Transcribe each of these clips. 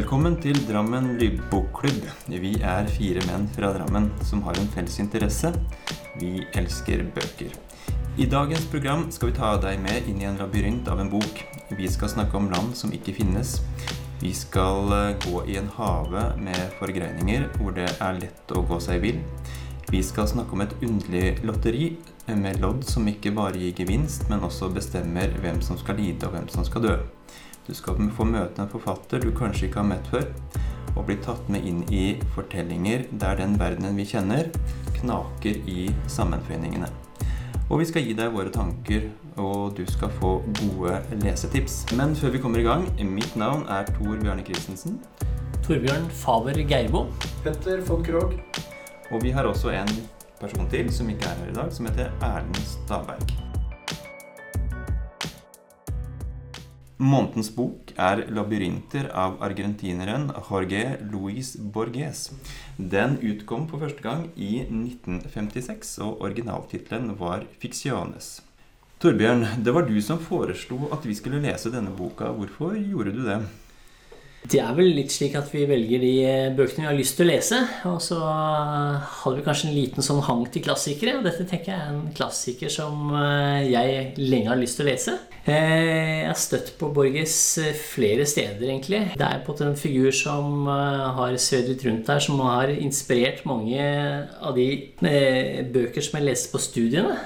Velkommen til Drammen lydbokklubb. Vi er fire menn fra Drammen som har en felles interesse. Vi elsker bøker. I dagens program skal vi ta deg med inn i en labyrint av en bok. Vi skal snakke om land som ikke finnes. Vi skal eh, gå i en hage med forgreininger hvor det er lett å gå seg vill. Vi skal snakke om et underlig lotteri med lodd som ikke bare gir gevinst, men også bestemmer hvem som skal lide og hvem som skal dø. Du skal få møte en forfatter du kanskje ikke har møtt før, og bli tatt med inn i fortellinger der den verdenen vi kjenner, knaker i sammenføyningene. Og vi skal gi deg våre tanker, og du skal få gode lesetips. Men før vi kommer i gang, mitt navn er Tor Bjarne Christensen. Torbjørn Faber Geirbo. Petter von Krogh. Og vi har også en person til som ikke er her i dag, som heter Erlend Staberg. Månedens bok er 'Labyrinter' av argentineren Jorge Luis Borges. Den utkom for første gang i 1956, og originaltittelen var 'Ficciones'. Torbjørn, det var du som foreslo at vi skulle lese denne boka. Hvorfor gjorde du det? Det er vel litt slik at vi velger de bøkene vi har lyst til å lese. Og så hadde vi kanskje en liten sånn hang til klassikere. Og dette tenker jeg er en klassiker som jeg lenge har lyst til å lese. Jeg har støtt på Borges flere steder, egentlig. Det er på en figur som har svevd litt rundt der, som har inspirert mange av de bøker som jeg leste på studiene.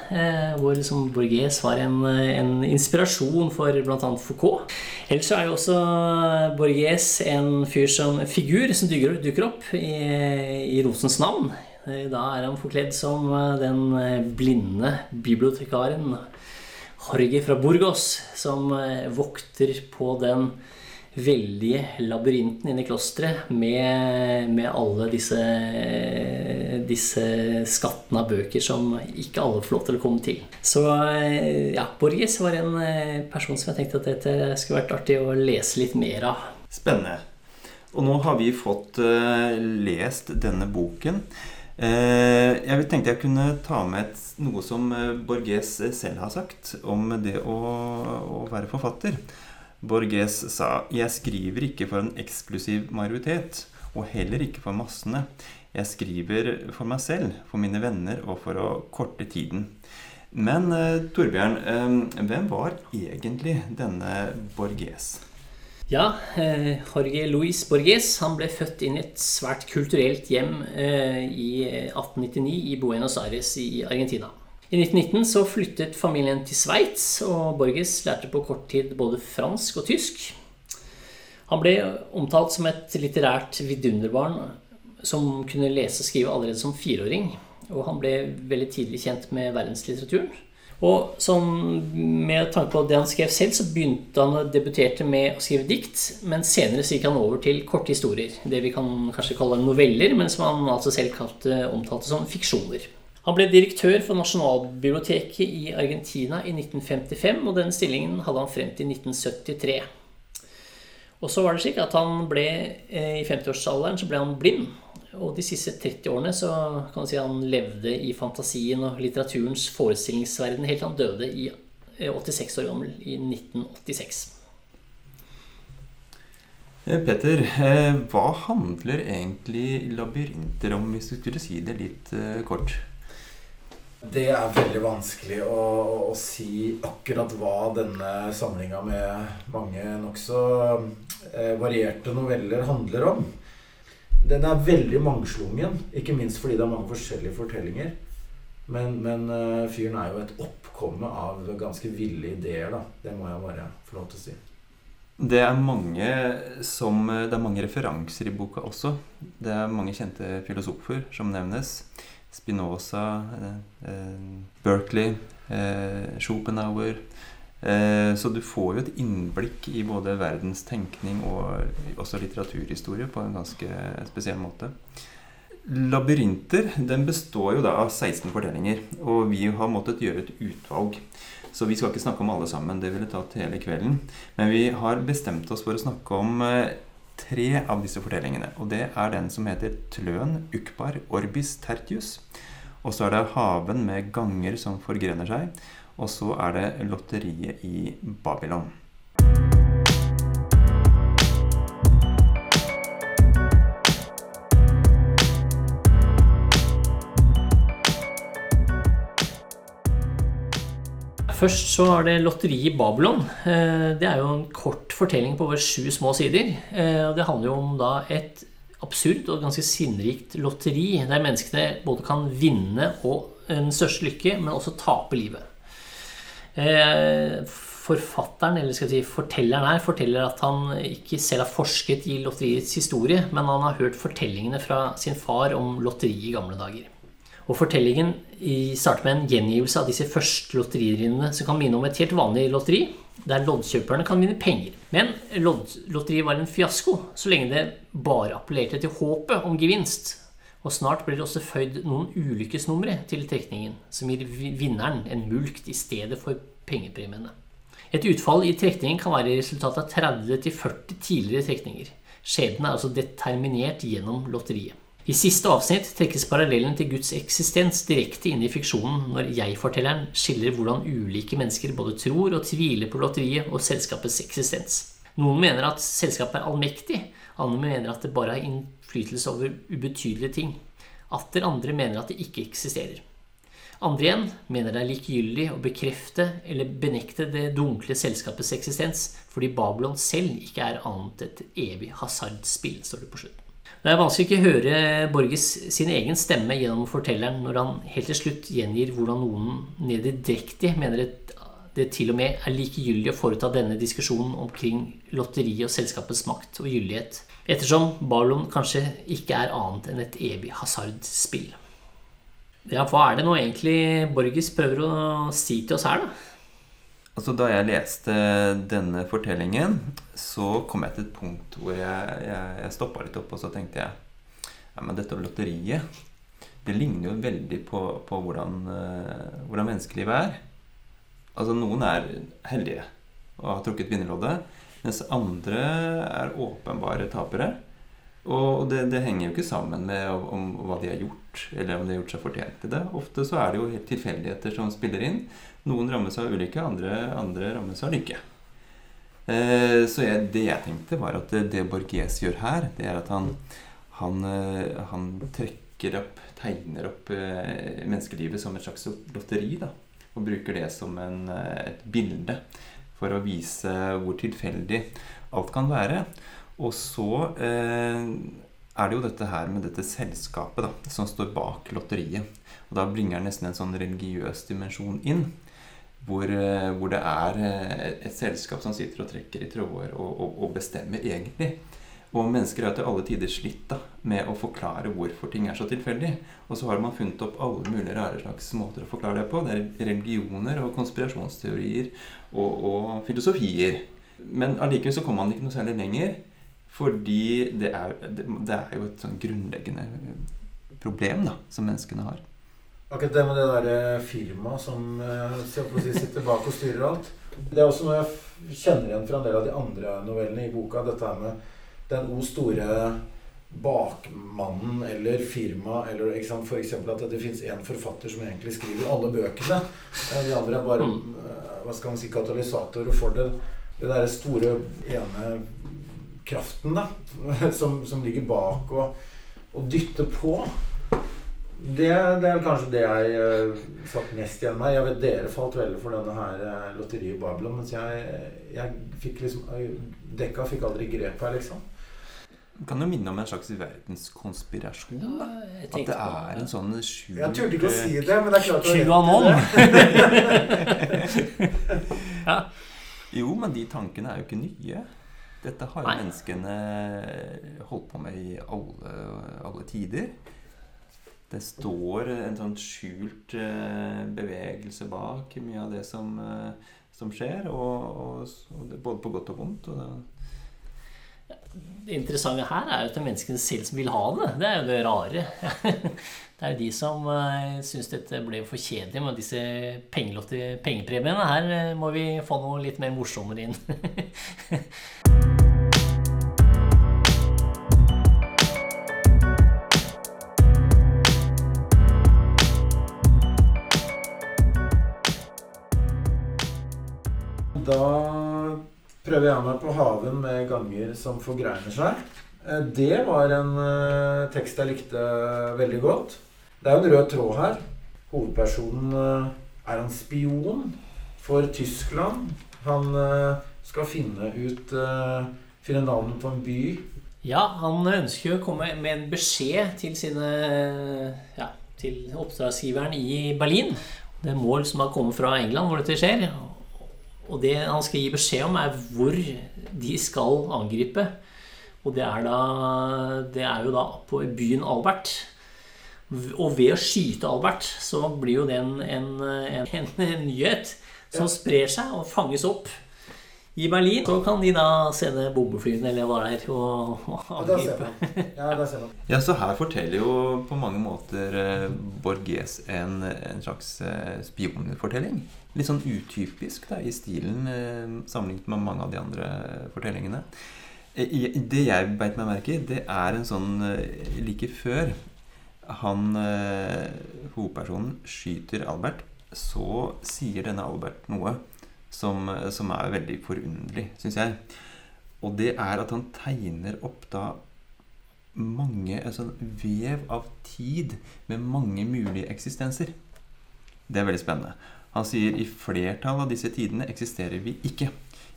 Hvor liksom Borges var en, en inspirasjon for bl.a. Foucault. Ellers er jo også Borges en fyr som, figur som dukker, dukker opp i, i, Rosens navn. Da er han forkledd som den blinde bibliotekaren Jorge fra Burgos, som vokter på den veldige labyrinten inne i klosteret med, med, alle disse, disse skattene av bøker som ikke alle får lov til å komme til. Så ja, Borges var en person som jeg tenkte at dette skulle vært artig å lese litt mer av. Spennende. Og nå har vi fått uh, lest denne boken. Uh, jeg tenkte jeg kunne ta med noe som Borges selv har sagt om det å, å, være forfatter. Borges sa 'Jeg skriver ikke for en eksklusiv majoritet, og heller ikke for massene'. 'Jeg skriver for meg selv, for mine venner og for å korte tiden'. Men uh, Torbjørn, hvem var egentlig denne Borges? Ja, eh, Jorge Luis Borges han ble født inn i et svært kulturelt hjem eh, i 1899 i Buenos Aires i Argentina. I 1919 så flyttet familien til Sveits, og Borges lærte på kort tid både fransk og tysk. Han ble omtalt som et litterært vidunderbarn som kunne lese og skrive allerede som fireåring. Og han ble veldig tidlig kjent med verdenslitteraturen. Og sånn, med tanke på det han skrev selv, så begynte han å debuterte med å skrive dikt. Men senere så gikk han over til korte historier. Det vi kan kanskje kalle noveller, men som han altså selv kalte, omtalte som fiksjoner. Han ble direktør for Nasjonalbiblioteket i Argentina i 1955, og den stillingen hadde han frem til 1973. Og så var det slik at han ble, i 50-årsalderen så ble han blind. Og de siste 30 årene så kan man si han levde i fantasien og litteraturens forestillingsverden helt til han døde i 86 år gammel i 1986. Petter, hva handler egentlig labyrinter om, hvis du skulle si det litt kort? Det er veldig vanskelig å, å si akkurat hva denne samlinga med mange nokså eh, varierte noveller handler om. Den er veldig mangslungen, ikke minst fordi det er mange forskjellige fortellinger. Men, men uh, fyren er jo et oppkomme av ganske ville ideer, da. Det må jeg bare få lov til å si. Det er mange som Det er mange referanser i boka også. Det er mange kjente filosofer som nevnes. Spinoza, eh, Berkeley, eh, Schopenhauer eh, Så du får jo et innblikk i både verdens tenkning og også litteraturhistorie på en ganske spesiell måte. Labyrinter den består jo da av 16 fortellinger, og vi har måttet gjøre et utvalg. Så vi skal ikke snakke om alle sammen, det ville tatt hele kvelden. Men vi har bestemt oss for å snakke om tre av disse fortellingene. Og det er den som heter Tløen Ukbar Orbis Tertius. Og så er det Haven med ganger som forgrener seg. Og så er det lotteriet i Babylon. Først så er det lotteriet i Babylon. Eh, det er jo en kort fortelling på over sju små sider. Eh, det handler jo om da et absurd og ganske sinnrikt lotteri, der menneskene både kan vinne og eh, en største lykke, men også tape livet. Forfatteren, eller skal vi si fortelleren her, forteller at han ikke selv har forsket i lotteriets historie, men han har hørt fortellingene fra sin far om lotteri i gamle dager. Og Fortellingen starter med en gjengivelse av disse første lotteridrinnene som kan minne om et helt vanlig lotteri, der loddkjøperne kan vinne penger. Men lotteriet var en fiasko så lenge det bare appellerte til håpet om gevinst. Og snart blir det også føyd noen ulykkesnumre til trekningen, som gir vinneren en mulkt i stedet for pengepremiene. Et utfall i trekningen kan være resultatet av 30-40 tidligere trekninger. Skjebnen er altså determinert gjennom lotteriet. I siste avsnitt trekkes parallellen til Guds eksistens direkte inn i fiksjonen når jeg-fortelleren skiller hvordan ulike mennesker både tror og tviler på lotteriet og selskapets eksistens. Noen mener at selskapet er allmektig, andre mener at det bare har innflytelse over ubetydelige ting. Atter andre mener at det ikke eksisterer. Andre igjen mener det er likegyldig å bekrefte eller benekte det dunkle selskapets eksistens fordi Babylon selv ikke er annet et evig hasardspill, står det på slutt. Det er vanskelig ikke å høre Borges sin egen stemme gjennom fortelleren når han helt til slutt gjengir hvordan noen nederdrektig mener at det til og med er likegyldig å foreta denne diskusjonen omkring lotteri og selskapets makt og gyldighet, ettersom Barlon kanskje ikke er annet enn et evig hasardspill. Ja, hva er det nå egentlig Borges prøver å si til oss her, da? Altså, da jeg leste denne fortellingen, så kom jeg til et punkt hvor jeg, jeg, jeg stoppa litt opp, og så tenkte jeg ja, men dette lotteriet det ligner jo veldig på, på hvordan, uh, hvordan, menneskelivet er. Altså, noen er heldige og har trukket vinnerloddet, mens andre er åpenbare tapere. Og det, det, henger jo ikke sammen med om, om, hva de har gjort, eller om de har gjort seg fortjent til det. Ofte så er det jo helt tilfeldigheter som spiller inn. Noen rammes av ulykke, andre, andre rammes av lykke. Eh, så jeg, det jeg tenkte, var at det, det Borges gjør her, det er at han, han, eh, han trekker opp, tegner opp eh, menneskelivet som et slags lotteri. da, Og bruker det som en, et bilde for å vise hvor tilfeldig alt kan være. Og så eh, er det jo dette her med dette selskapet da, som står bak lotteriet. Og da bringer han nesten en sånn religiøs dimensjon inn. Hvor, eh, hvor, det er eh, et selskap som sitter og trekker i tråder og, og, og, bestemmer egentlig. Og mennesker har til alle tider slitt da, med å forklare hvorfor ting er så tilfeldig. Og så har man funnet opp alle mulige rare slags måter å forklare det på. Det er religioner og konspirasjonsteorier og, og filosofier. Men allikevel så kommer man ikke noe særlig lenger. Fordi det er, det, er jo et sånn grunnleggende problem da, som menneskene har. Akkurat det med det derre firmaet som uh, sitter bak og styrer alt. Det er også noe jeg kjenner igjen fra en del av de andre novellene i boka. Dette her med den o store bakmannen eller firma eller F.eks. at det fins én forfatter som egentlig skriver alle bøkene. Eh, de andre er bare eh, hva skal man si, katalysatorer for det. Det derre store ene kraften da, som, som ligger bak og, og dytter på. Det, det, er kanskje det jeg uh, satt mest igjen med. Jeg vet Dere falt veldig for denne her uh, lotteriet i Babylon, mens jeg, jeg fikk liksom uh, Dekka fikk aldri grep her, liksom. Kan jo minne om en slags verdenskonspirasjon. Ja, At det er en sånn skjult Jeg turte ikke å si det, men det er klart det ja. Jo, men de tankene er jo ikke nye. Dette har jo menneskene holdt på med i alle, alle tider det står en sånn skjult eh, bevegelse bak mye av det som, eh, som skjer. Og, og, og både på godt og vondt. Og det, det interessante her er jo at det er menneskene selv som vil ha det. Det er jo det rare. Det er jo de som uh, syns dette ble for kjedelig med disse pengepremiene. Her må vi få noe litt mer morsommere inn. Da prøver jeg meg på 'Haven med ganger som forgreiner seg'. Eh, det var en uh, tekst jeg likte veldig godt. Det er jo en rød tråd her. Hovedpersonen er en spion for Tyskland. Han skal finne ut Finne navnet på en by. Ja, han ønsker å komme med en beskjed til sine ja, til oppdragsgiveren i Berlin. Det er mål som har kommet fra England, hvor dette skjer. Og det han skal gi beskjed om, er hvor de skal angripe. Og det er, da, det er jo da på byen Albert. Og ved å skyte Albert, så blir jo det en, en, en, en nyhet som sprer seg og fanges opp i Berlin. Så kan de da sende bombeflyene eller hva det er. Og, og angripe. Ja, det. Ja, så her forteller jo på mange måter eh, Borges en, en slags eh, spionfortelling. Litt sånn utypisk da, i stilen eh, sammenlignet med mange av de andre fortellingene. Det jeg beit meg merke i, det er en sånn like før han hovedpersonen skyter Albert, så sier denne Albert noe som, som er veldig forunderlig, syns jeg. Og det er at han tegner opp da mange altså vev av tid med mange mulige eksistenser. Det er veldig spennende. Han sier i flertall av disse tidene eksisterer vi ikke.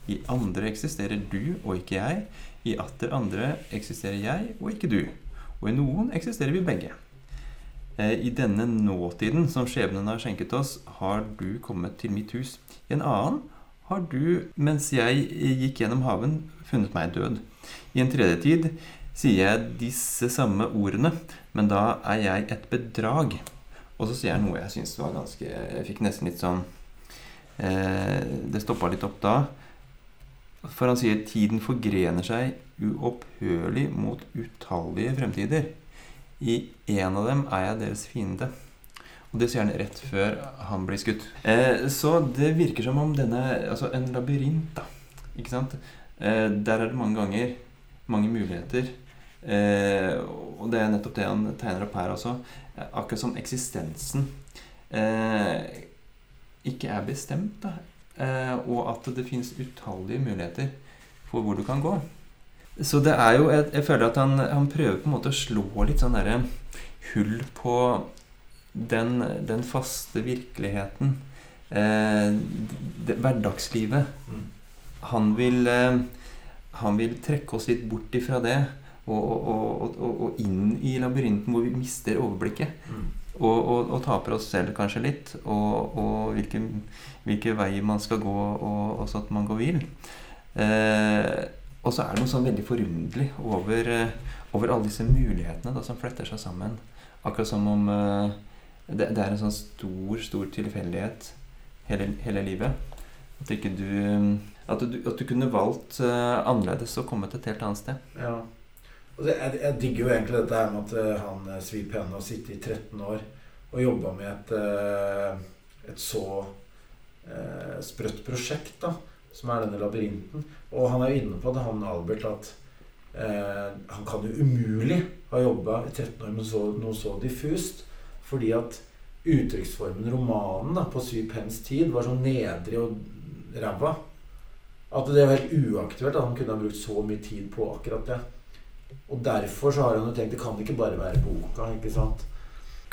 I andre eksisterer du og ikke jeg. I atter andre eksisterer jeg og ikke du. Og i noen eksisterer vi begge. Eh, I denne nåtiden som skjebnen har skjenket oss, har du kommet til mitt hus. I en annen har du, mens jeg gikk gjennom haven, funnet meg død. I en tredje tid sier jeg disse samme ordene, men da er jeg et bedrag. Og så sier jeg noe jeg syns var ganske Jeg fikk nesten litt sånn eh, Det stoppa litt opp da. For han sier tiden forgrener seg uopphørlig mot utallige fremtider. I en av dem er jeg deres fiende. Og det sier han rett før han blir skutt. Eh, så det virker som om denne Altså en labyrint, da. Ikke sant? Eh, der er det mange ganger mange muligheter. Eh, og det er nettopp det han tegner opp her også. Akkurat som eksistensen eh, ikke er bestemt, da. Eh, og at det fins utallige muligheter for hvor du kan gå. Så det er jo Jeg, jeg føler at han, han prøver på en måte å slå litt sånn derre hull på den, den faste virkeligheten, eh, det, hverdagslivet mm. han, vil, eh, han vil trekke oss litt bort ifra det og, og, og, og inn i labyrinten hvor vi mister overblikket. Mm. Og, taper oss selv kanskje litt, og, hvilke, hvilke veier man skal gå, og, så at man går vill. Eh, og så er det noe sånn veldig forunderlig over, eh, over alle disse mulighetene da, som fletter seg sammen. Akkurat som om uh, det, det, er en sånn stor, stor tilfeldighet hele, hele livet. At, du, at, du, at du kunne valgt uh, annerledes og kommet et helt annet sted. Ja. Altså, jeg, jeg, digger jo egentlig dette her med at han Svi Penne har sittet i 13 år og jobba med et, et så sprøtt prosjekt, da, som er denne labyrinten. Og han er jo inne på det, han Albert, at han kan jo umulig ha jobba i 13 år med så, noe så diffust. Fordi at uttrykksformen, romanen, da, på Syv Pens tid var så nedrig og ræva at det var helt uaktuelt at han kunne ha brukt så mye tid på akkurat det. Og derfor så har han jo tenkt det kan ikke bare være boka. ikke sant?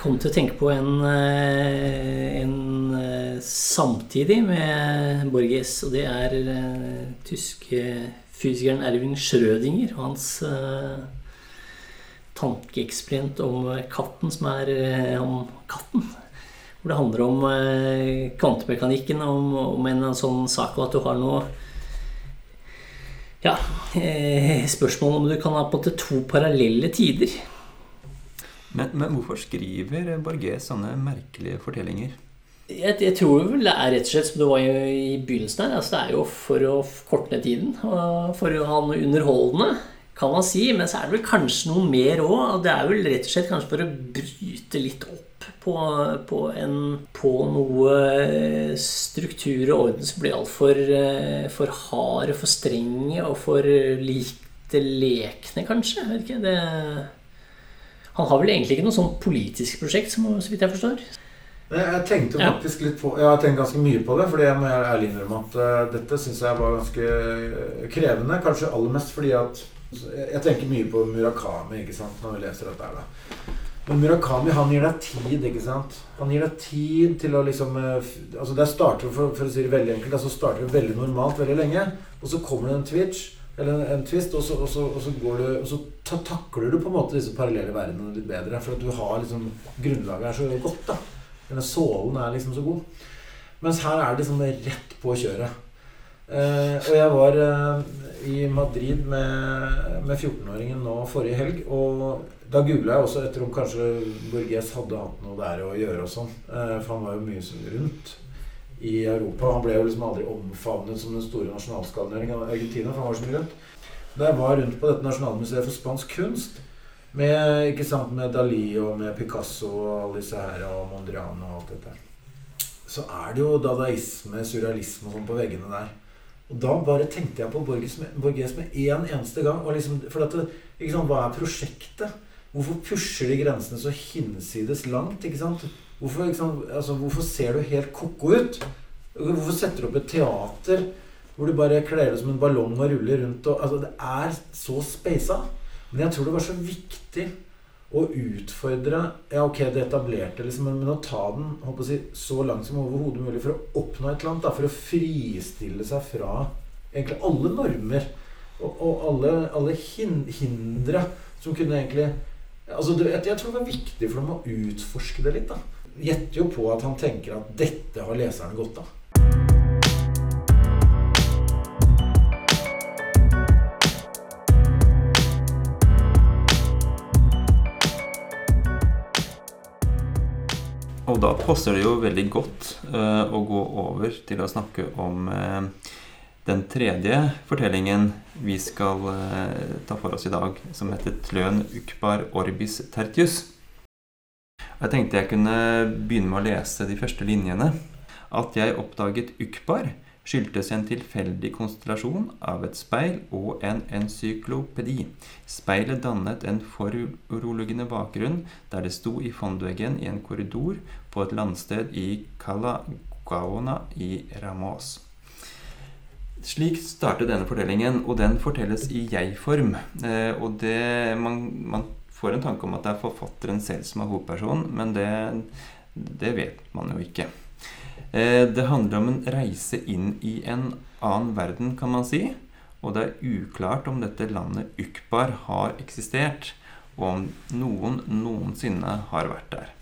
Kom til å tenke på en, eh, en eh, samtidig med Borges, og det er uh, tyske fysikeren Erwin Schrødinger og hans uh, tankeeksperiment om katten som er eh, om katten. Hvor det handler om uh, kvantemekanikken, om, om en sånn sak og at du har noe ja, eh, spørsmål om du kan ha på en måte to parallelle tider. Men, men, hvorfor skriver Borges sånne merkelige fortellinger? Jeg, jeg, tror vel det er rett og slett som det var i, i begynnelsen her. Altså, det er jo for å korte ned tiden. Og for å ha noe underholdende kan man si. Men så er det vel kanskje noe mer òg. Det er vel rett og slett kanskje for å bryte litt opp på, på, en, på noe eh, struktur og orden som blir altfor eh, for harde, for strenge og for lite lekne, kanskje. vet ikke, det... Han har vel egentlig ikke noe sånn politisk prosjekt, så vidt jeg forstår. Jeg tenkte faktisk litt på Jeg har tenkt ganske mye på det. Fordi jeg må ærlig innrømme at uh, dette syns jeg var ganske krevende. Kanskje aller mest fordi at jeg tenker mye på Murakami ikke sant, når vi leser dette her. da. Men Murakami han gir deg tid, ikke sant? Han gir deg tid til å liksom eh, Altså Det starter for, for å si det veldig enkelt altså starter det veldig normalt veldig lenge. Og så kommer det en twitch, eller en, en twist, og så, og, så, og så, du Og så takler du på en måte disse parallelle verdenene litt bedre. For at du har liksom Grunnlaget er så godt, da. Denne sålen er liksom så god. Mens her er det liksom rett på kjøret. Eh, og jeg var eh, i Madrid med, med 14-åringen nå forrige helg. Og da googla jeg også etter om kanskje Borges hadde hatt noe der å gjøre og sånn. Eh, for han var jo mye rundt i Europa. Han ble jo liksom aldri omfavnet som den store nasjonalskandineren i Argentina, for han var så mye rundt. Da jeg var rundt på dette nasjonalmuseet for spansk kunst, med, ikke sant, med Dali og med Picasso og alle disse her, og Mondrian og alt dette, så er det jo dadaisme, surrealisme og sånn på veggene der. Og da bare tenkte jeg på Borges med, Borges med eneste gang. Liksom, for dette, Hva er prosjektet? Hvorfor pusher de grensene så hinsides langt? ikke sant? Hvorfor, ikke sant? Altså, hvorfor ser du helt ko-ko ut? Hvorfor setter du opp et teater hvor du bare kler deg som en ballong og ruller rundt? Og, altså, det er så speisa. Men jeg tror det var så viktig å utfordre Ja, ok, det etablerte, liksom, men, å ta den å si, så langt som overhodet mulig for å oppnå et eller annet. Da, for å fristille seg fra egentlig alle normer og, og alle, alle hin, hindre som kunne egentlig Altså, jeg, tror det var viktig for dem å utforske det litt. da. Gjetter jo på at han tenker at dette har leserne godt av. Og da passer det jo veldig godt uh, å gå over til å snakke om uh, den tredje fortellingen vi skal uh, ta for oss i dag, som heter 'Tløn ukbar orbis tertius'. Jeg tenkte jeg kunne begynne med å lese de første linjene. At jeg oppdaget ukbar, skyldtes en tilfeldig konstellasjon av et speil og en encyklopedi. Speilet dannet en foruroligende bakgrunn der det sto i fondveggen i en korridor på et landsted i Calagaona i Ramos. Slik starter denne fortellingen, og den fortelles i jeg-form. Eh, og det, man, man, får en tanke om at det er forfatteren selv som er hovedpersonen, men det, det vet man jo ikke. Eh, det handler om en reise inn i en annen verden, kan man si. Og det er uklart om dette landet Ukbar har eksistert, og om noen noensinne har vært der.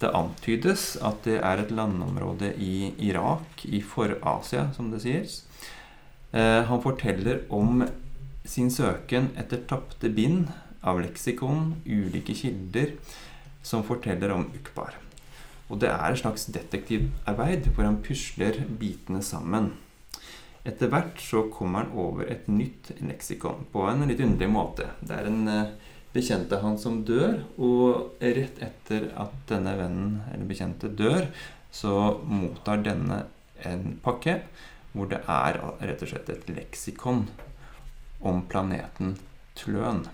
Det antydes at det er et landområde i Irak, i For-Asia, som det sies. Eh, han forteller om sin søken etter tapte bind av leksikon, ulike kilder, som forteller om Ukbar. Og det er et slags detektivarbeid hvor han pusler bitene sammen. Etter hvert så kommer han over et nytt leksikon på en litt underlig måte. Det er en eh, bekjente han som dør, og rett etter at denne vennen eller bekjente dør, så mottar denne en pakke hvor det er rett og slett et leksikon om planeten Tløn.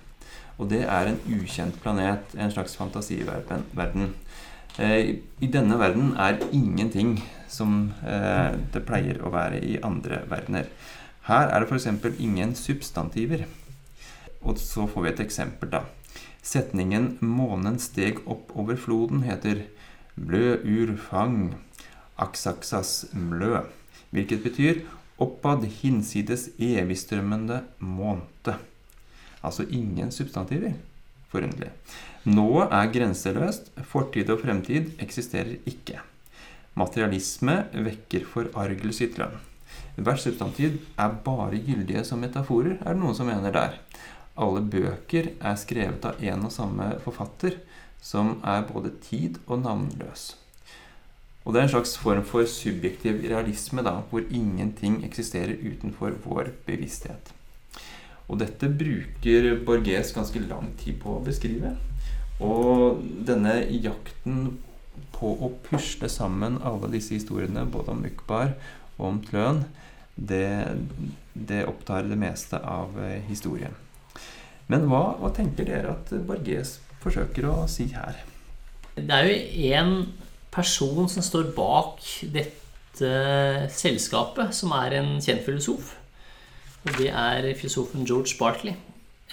Og det er en ukjent planet, en slags fantasiverden. Eh, I denne verden er ingenting som eh, det pleier å være i andre verdener. Her er det f.eks. ingen substantiver. Og så får vi et eksempel, da. Setningen 'Månen steg opp over floden' heter 'blø ur fang aksaksas mlø' hvilket betyr oppad hinsides evigstrømmende månte. Altså ingen substantiver. Forunderlig. Nå er grenseløst. Fortid og fremtid eksisterer ikke. Materialisme vekker forargelse i lønn. Hvert substantiv er bare gyldige som metaforer, er det noen som mener der. Alle bøker er skrevet av en og samme forfatter, som er både tid og navnløs. Og det er en slags form for subjektiv realisme, da, hvor ingenting eksisterer utenfor vår bevissthet. Og dette bruker Borges ganske lang tid på å beskrive. Og denne jakten på å pusle sammen alle disse historiene, både om Ukbar og om Tløn, det, det opptar det meste av eh, historien. Men hva, hva tenker dere at Borges forsøker å si her? Det er jo én person som står bak dette selskapet, som er en kjent filosof. Og det er filosofen George Bartley.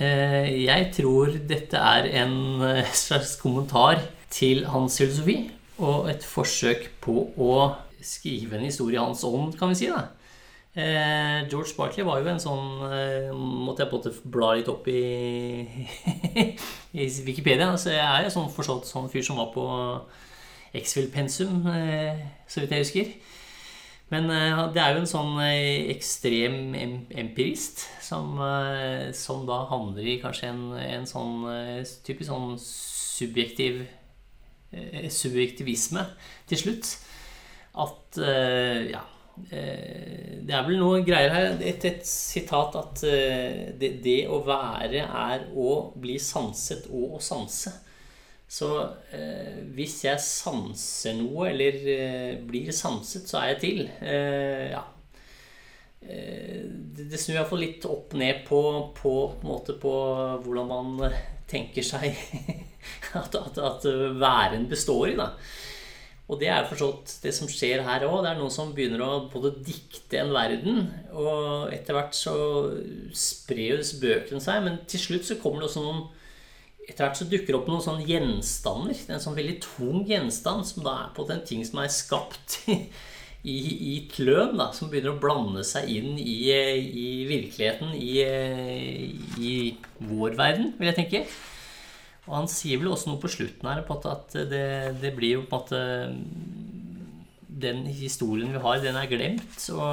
Eh, jeg tror dette er en eh, slags kommentar til hans filosofi og et forsøk på å skrive en historie i hans ånd, kan vi si. da. Eh, George Barkley var jo en sånn Måtte jeg på en måte bla litt opp i, i Wikipedia. Så jeg er jo sånn forstått sånn fyr som var på X-Fill-pensum, så vidt jeg husker. Men uh, det er jo en sånn uh, ekstrem empirist som, som, da handler i kanskje en, en sånn typisk sånn subjektiv subjektivisme til slutt. At ja det er vel noe greier her. Et, et sitat at det, det, å være er å bli sanset og å sanse. Så eh, hvis jeg sanser noe, eller eh, blir sanset, så er jeg til. Eh, ja. Eh, det, det snur iallfall litt opp ned på, på, på, på, hvordan man tenker seg at, at, at væren består i. da. Og det er forstått det som skjer her òg. Det er noen som begynner å både dikte en verden, og etter hvert så sprer jo disse bøkene seg, men til slutt så kommer det også noen etter hvert så dukker det opp noen sånne gjenstander. En sånn veldig tung gjenstand som da er på en ting som er skapt i, i kløn, da, som begynner å blande seg inn i, i virkeligheten, i, i, vår verden, vil jeg tenke. Og han sier vel også noe på slutten her på at det, det blir jo på en måte Den historien vi har, den er glemt. Og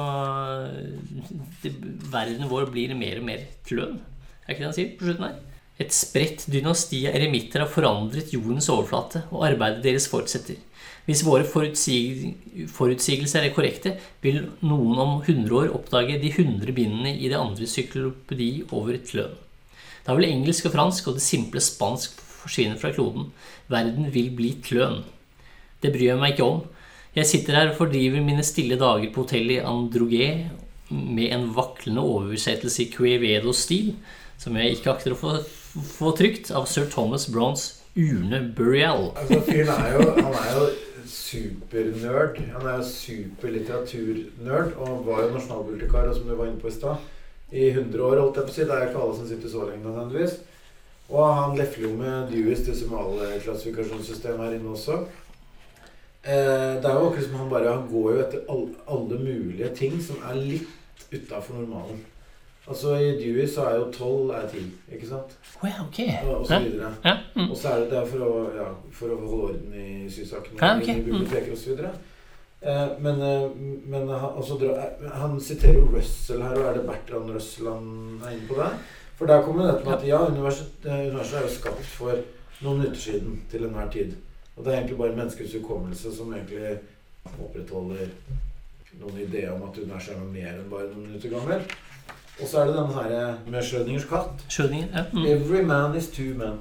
det, verden vår blir mer og mer kløn. Er ikke det han sier på slutten her? Et spredt dynasti av eremitter har forandret jordens overflate, og arbeidet deres fortsetter. Hvis våre forutsig forutsigelser er korrekte, vil noen om 100 år oppdage de 100 bindene i det andre syklopedi over et lønn. Da vil engelsk og fransk og det simple spansk forsvinne fra kloden. Verden vil bli kløn. Det bryr jeg meg ikke om. Jeg sitter her og fordriver mine stille dager på hotellet i Androgé med en vaklende oversettelse i Cuevedo-stil, som jeg ikke akter å få få trykt av sir Thomas Browns urne Burial. Altså, fyren er jo, han er jo supernerd. Han er jo superlitteraturnerd og var jo nasjonalbibliotekar, som du var inne på i stad, i 100 år, holdt jeg på å si. Det er ikke alle som sitter så lenge nødvendigvis. Og han lefler jo med Dewey's desimalklassifikasjonssystem her inne også. Eh, det er jo akkurat som han bare Han går jo etter alle, alle mulige ting som er litt utafor normalen. Altså I Dewey så er jo 12 er ti, ikke sant? Ja, ok. Og, og så videre. Ja. Mm. Og så er det der for å, ja, for å holde orden i sysakene ja, okay. i biblioteker osv. Eh, men, eh, men han, altså, han, siterer jo Russell her, og er det Bertrand Russell han er inne på der? For der kommer det til at ja, universet, eh, universet er jo skapt for noen minutter siden til enhver tid. Og det er egentlig bare menneskets hukommelse som egentlig opprettholder noen idé om at universet er noe mer enn bare noen minutter gammel. Og så er det denne her med Schrødingers katt. Schrödinger, ja. Mm. Every man is two men.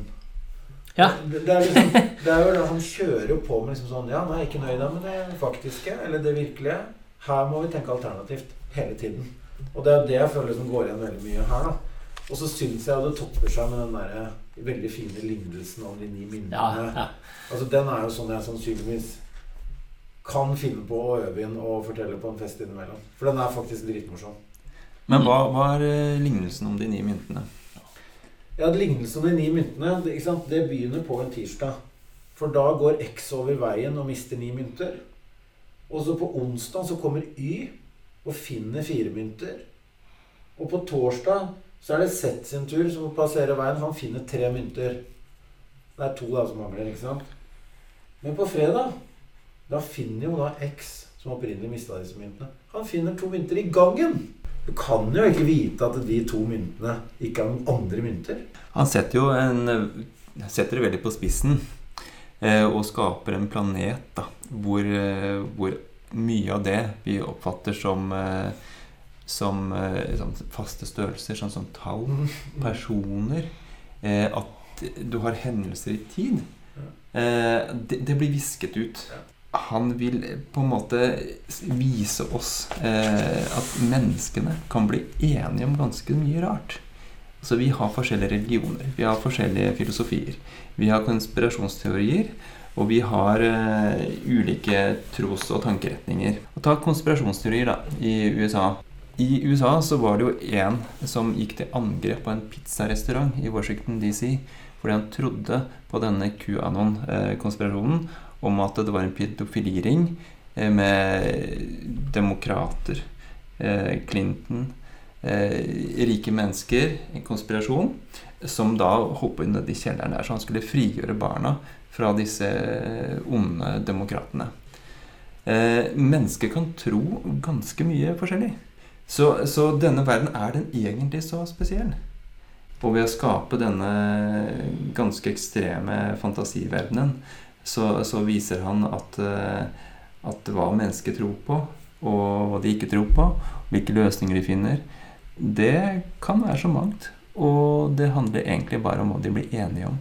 Ja. Det, det, er liksom, det er jo det Han kjører jo på med liksom sånn Ja, nå er jeg ikke nøyd med det faktiske eller det virkelige. Her må vi tenke alternativt hele tiden. Og det er det jeg føler som går igjen veldig mye her. da Og så syns jeg det topper seg med den der veldig fine lignelsen om de ni minnene. Ja, ja. Altså Den er jo sånn jeg sannsynligvis kan finne på å øve inn og fortelle på en fest innimellom. For den er faktisk dritmorsom. Men hva hva er lignelsen om de ni myntene? Ja, Lignelsen om de ni myntene det, det begynner på en tirsdag. For da går X over veien og mister ni mynter. Og så på onsdag så kommer Y og finner fire mynter. Og på torsdag så er det Z sin tur som passerer veien, for han finner tre mynter. Det er to da som mangler, ikke sant? Men på fredag da finner jo da X, som opprinnelig mista disse myntene, han finner to mynter i gangen. Du kan jo ikke vite at de to myntene ikke er noen andre mynter. Han setter jo en, setter det veldig på spissen eh, og skaper en planet da, hvor, eh, hvor, mye av det vi oppfatter som, eh, som sånn faste størrelser, sånn som tall, mm. personer At du har hendelser i tid. Det, det blir visket ut han vil på en måte vise oss eh, at menneskene kan bli enige om ganske mye rart. Så vi har forskjellige religioner, vi har forskjellige filosofier. Vi har konspirasjonsteorier, og vi har eh, ulike tros- og tankeretninger. Og ta konspirasjonsteorier da, i USA. I USA så var det jo en som gikk til angrep på en pizzarestaurant i Washington DC fordi han trodde på denne QAnon-konspirasjonen om at det var en pedofiliring eh, med demokrater, eh, Clinton, eh, rike mennesker, en konspirasjon, som da hoppet nedi kjelleren der. Så han skulle frigjøre barna fra disse onde demokratene. Mennesker kan tro ganske mye forskjellig. Så, så, denne verden er den egentlig så spesiell? Og ved å skape denne ganske ekstreme fantasiverdenen, så, så viser han at, eh, at, hva mennesker tror på, og hva de ikke tror på, hvilke løsninger de finner, det kan være så mangt. Og det handler egentlig bare om hva de blir enige om.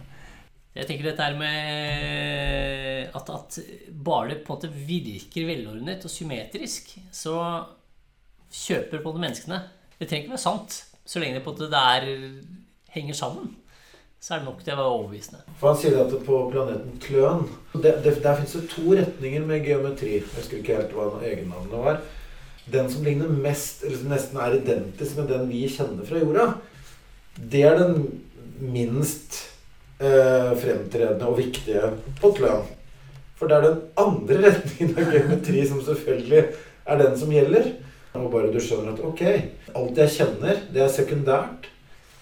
Jeg tenker dette her med at, at bare det på en måte virker velordnet og symmetrisk, så kjøper på det menneskene. Det trenger ikke være sant. Så lenge det på det der henger sammen, så er det nok til å være overbevisende. For Han sier at på planeten Kløn det, det, Der fins det to retninger med geometri. Jeg husker ikke helt hva egennavnet var. Den som ligner mest, eller som nesten er identisk med den vi kjenner fra jorda, det er den minst eh, fremtredende og viktige på Kløn. For det er den andre retningen av geometri som selvfølgelig er den som gjelder. Og bare du skjønner at ok, alt jeg kjenner, det er sekundært.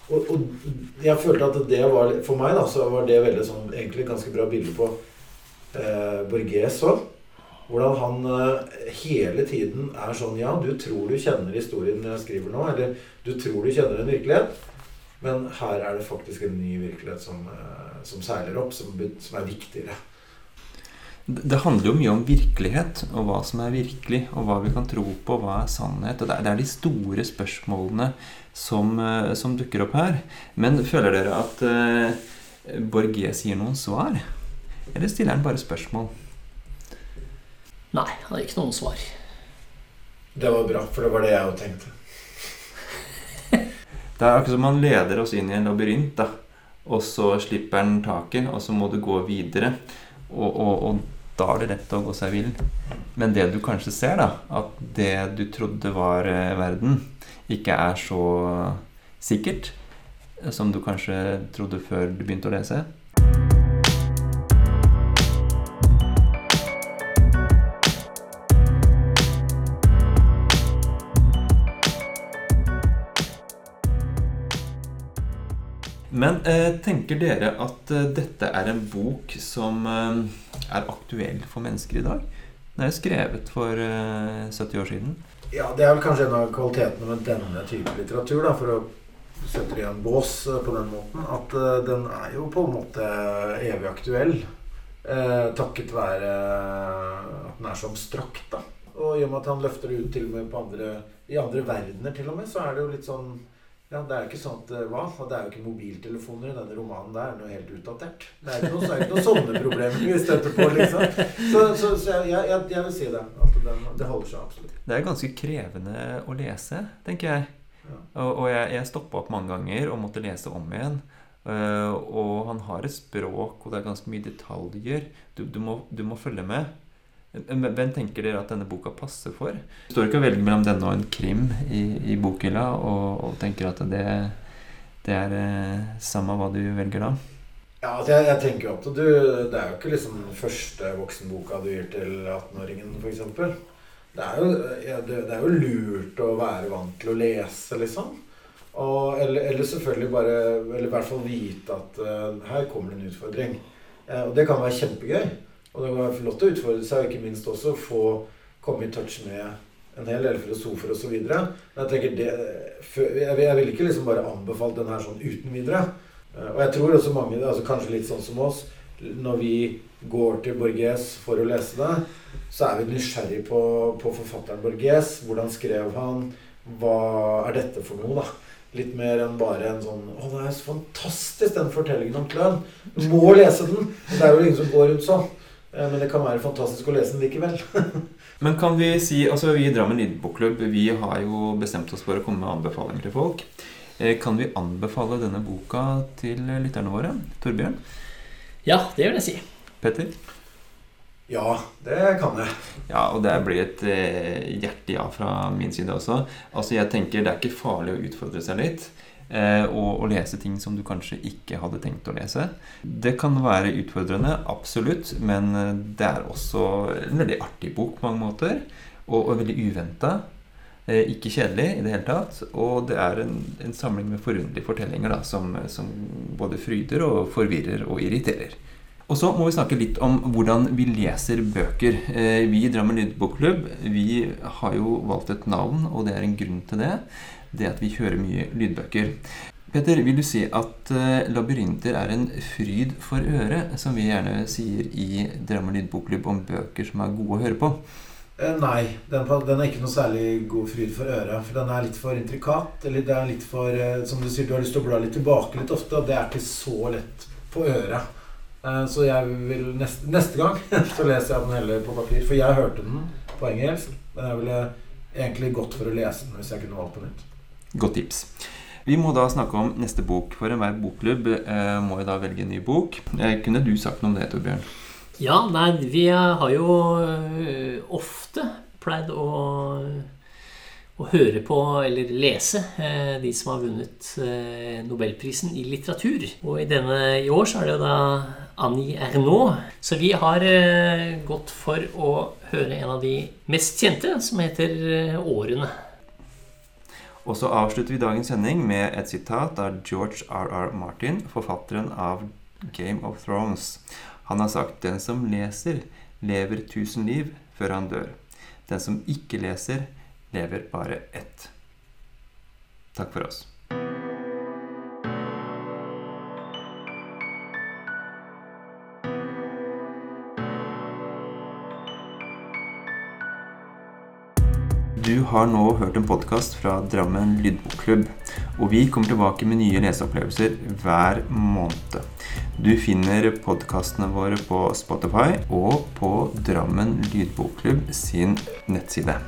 Og, og jeg følte at det var For meg da, så var det veldig sånn, egentlig ganske bra bilde på eh, Borges òg. Hvordan han eh, hele tiden er sånn Ja, du tror du kjenner historien jeg skriver nå, eller du tror du kjenner en virkelighet, men her er det faktisk en ny virkelighet som, eh, som seiler opp, som, som er viktigere. Det handler jo mye om virkelighet, og hva som er virkelig, og hva vi kan tro på, hva er sannhet. og Det er de store spørsmålene som, eh, som dukker opp her. Men føler dere at uh, Borges gir noen svar? Eller stiller han bare spørsmål? Nei, han har ikke noen svar. Det var bra, for det var det jeg òg tenkte. det er akkurat som han leder oss inn i en labyrint, da. Og så slipper han taket, og så må du gå videre. og, og, og da er det rett å gå seg vill. Men det du kanskje ser, da, at det du trodde var eh, verden, ikke er så sikkert som du kanskje trodde før du begynte å lese. Men eh, tenker dere at eh, dette er en bok som eh, er aktuell for mennesker i dag? Den er skrevet for 70 eh, år siden. Ja, det er vel kanskje en av kvalitetene med denne type litteratur, da, for å sette det i en bås på den måten, at den er jo på en måte evig aktuell. Eh, takket være at den er så abstrakt, da. Og i og med at han løfter det ut til og med andre, i andre verdener, til og med, så er det jo litt sånn ja, Det er jo ikke sånn at hva? Det er jo ikke mobiltelefoner i denne romanen der. Noe helt utdatert. Det er ikke noen, er ikke noen sånne problemer vi støtter på, liksom. Så, så, så jeg, jeg, jeg, vil si det. At det, det holder seg absolutt. Det er ganske krevende å lese, tenker jeg. Ja. Og, og, jeg, jeg stoppa opp mange ganger og måtte lese om igjen. Uh, og han har et språk, og det er ganske mye detaljer. Du, du, må, du må følge med. Hvem tenker dere at denne boka passer for? Du står ikke og velger mellom denne og en krim i, i bokhylla og, og, tenker at det, det er eh, samme hva du velger da? Ja, altså jeg, jeg, tenker jo at du, Det er jo ikke liksom den første voksenboka du gir til 18-åringen, f.eks. Det, ja, det, det er jo lurt å være vant til å lese, liksom. Og, eller, eller, selvfølgelig bare Eller i hvert fall vite at uh, her kommer det en utfordring. Uh, og det kan være kjempegøy. Og det var flott å utfordre seg, og ikke minst også få komme i touch med en hel del filosofer osv. Men jeg tenker det, jeg vil ikke liksom bare anbefale den her sånn uten videre. Eh, og jeg tror også mange, altså kanskje litt sånn som oss, når vi går til Borges for å lese det, så er vi nysgjerrig på, på forfatteren Borges. Hvordan skrev han? Hva er dette for noe, da? Litt mer enn bare en sånn 'Å, det er så fantastisk, den fortellingen om Kløn'. Du må lese den! Det er jo ingen som går rundt sånn. Eh, men det kan være fantastisk å lese den likevel. Men kan vi si altså Vi i Drammen Lydbokklubb vi har jo bestemt oss for å komme med anbefalinger til folk. Eh, kan vi anbefale denne boka til lytterne våre? Torbjørn? Ja, det vil jeg si. Petter? Ja, det kan jeg. Ja, og det blir et eh, hjerte-ja fra min side også. Altså, jeg tenker Det er ikke farlig å utfordre seg litt. Eh, og, og, lese ting som du kanskje ikke hadde tenkt å lese. Det kan være utfordrende, absolutt, men eh, det er også en veldig artig bok på mange måter. Og, og veldig uventa. Eh, ikke kjedelig i det hele tatt. Og det er en, en samling med forunderlige fortellinger da, som, som både fryder og forvirrer og irriterer. Og så må vi snakke litt om hvordan vi leser bøker. Vi i Drammen lydbokklubb vi har jo valgt et navn, og det er en grunn til det det at vi hører mye lydbøker. Peter, vil du si at uh, labyrinter er en fryd for øret, som vi gjerne sier i Drammen lydbokklubb om bøker som er gode å høre på? Eh, nei, den, den, er ikke noe særlig god fryd for øret. For den er litt for intrikat. Eller det er litt for eh, Som du sier, du har lyst til å bla litt tilbake litt ofte, og det er ikke så lett på øret. Eh, så jeg vil neste, neste gang så leser jeg den heller på papir. For jeg hørte den på engelsk, men jeg ville egentlig gått for å lese den hvis jeg kunne valgt på nytt. Godt tips. Vi må da snakke om neste bok. For enhver bokklubb eh, må jo da velge en ny bok. Eh, kunne du sagt noe om det, Torbjørn? Ja, nei, vi har jo eh, ofte pleid å, å høre på eller lese eh, de som har vunnet eh, Nobelprisen i litteratur. Og i, denne, i år så er det jo da Annie Ernaux. Så vi har gått for å høre en av de mest kjente, som heter Årene. Og så avslutter vi dagens sending med et sitat av George R.R. Martin, forfatteren av Game of Thrones. Han har sagt 'Den som leser, lever tusen liv før han dør'. Den som ikke leser, lever bare ett. Takk for oss. Har nå hørt en podkast fra Drammen lydbokklubb. Og vi kommer tilbake med nye leseopplevelser hver måned. Du finner podkastene våre på Spotify og på Drammen lydbokklubb sin nettside.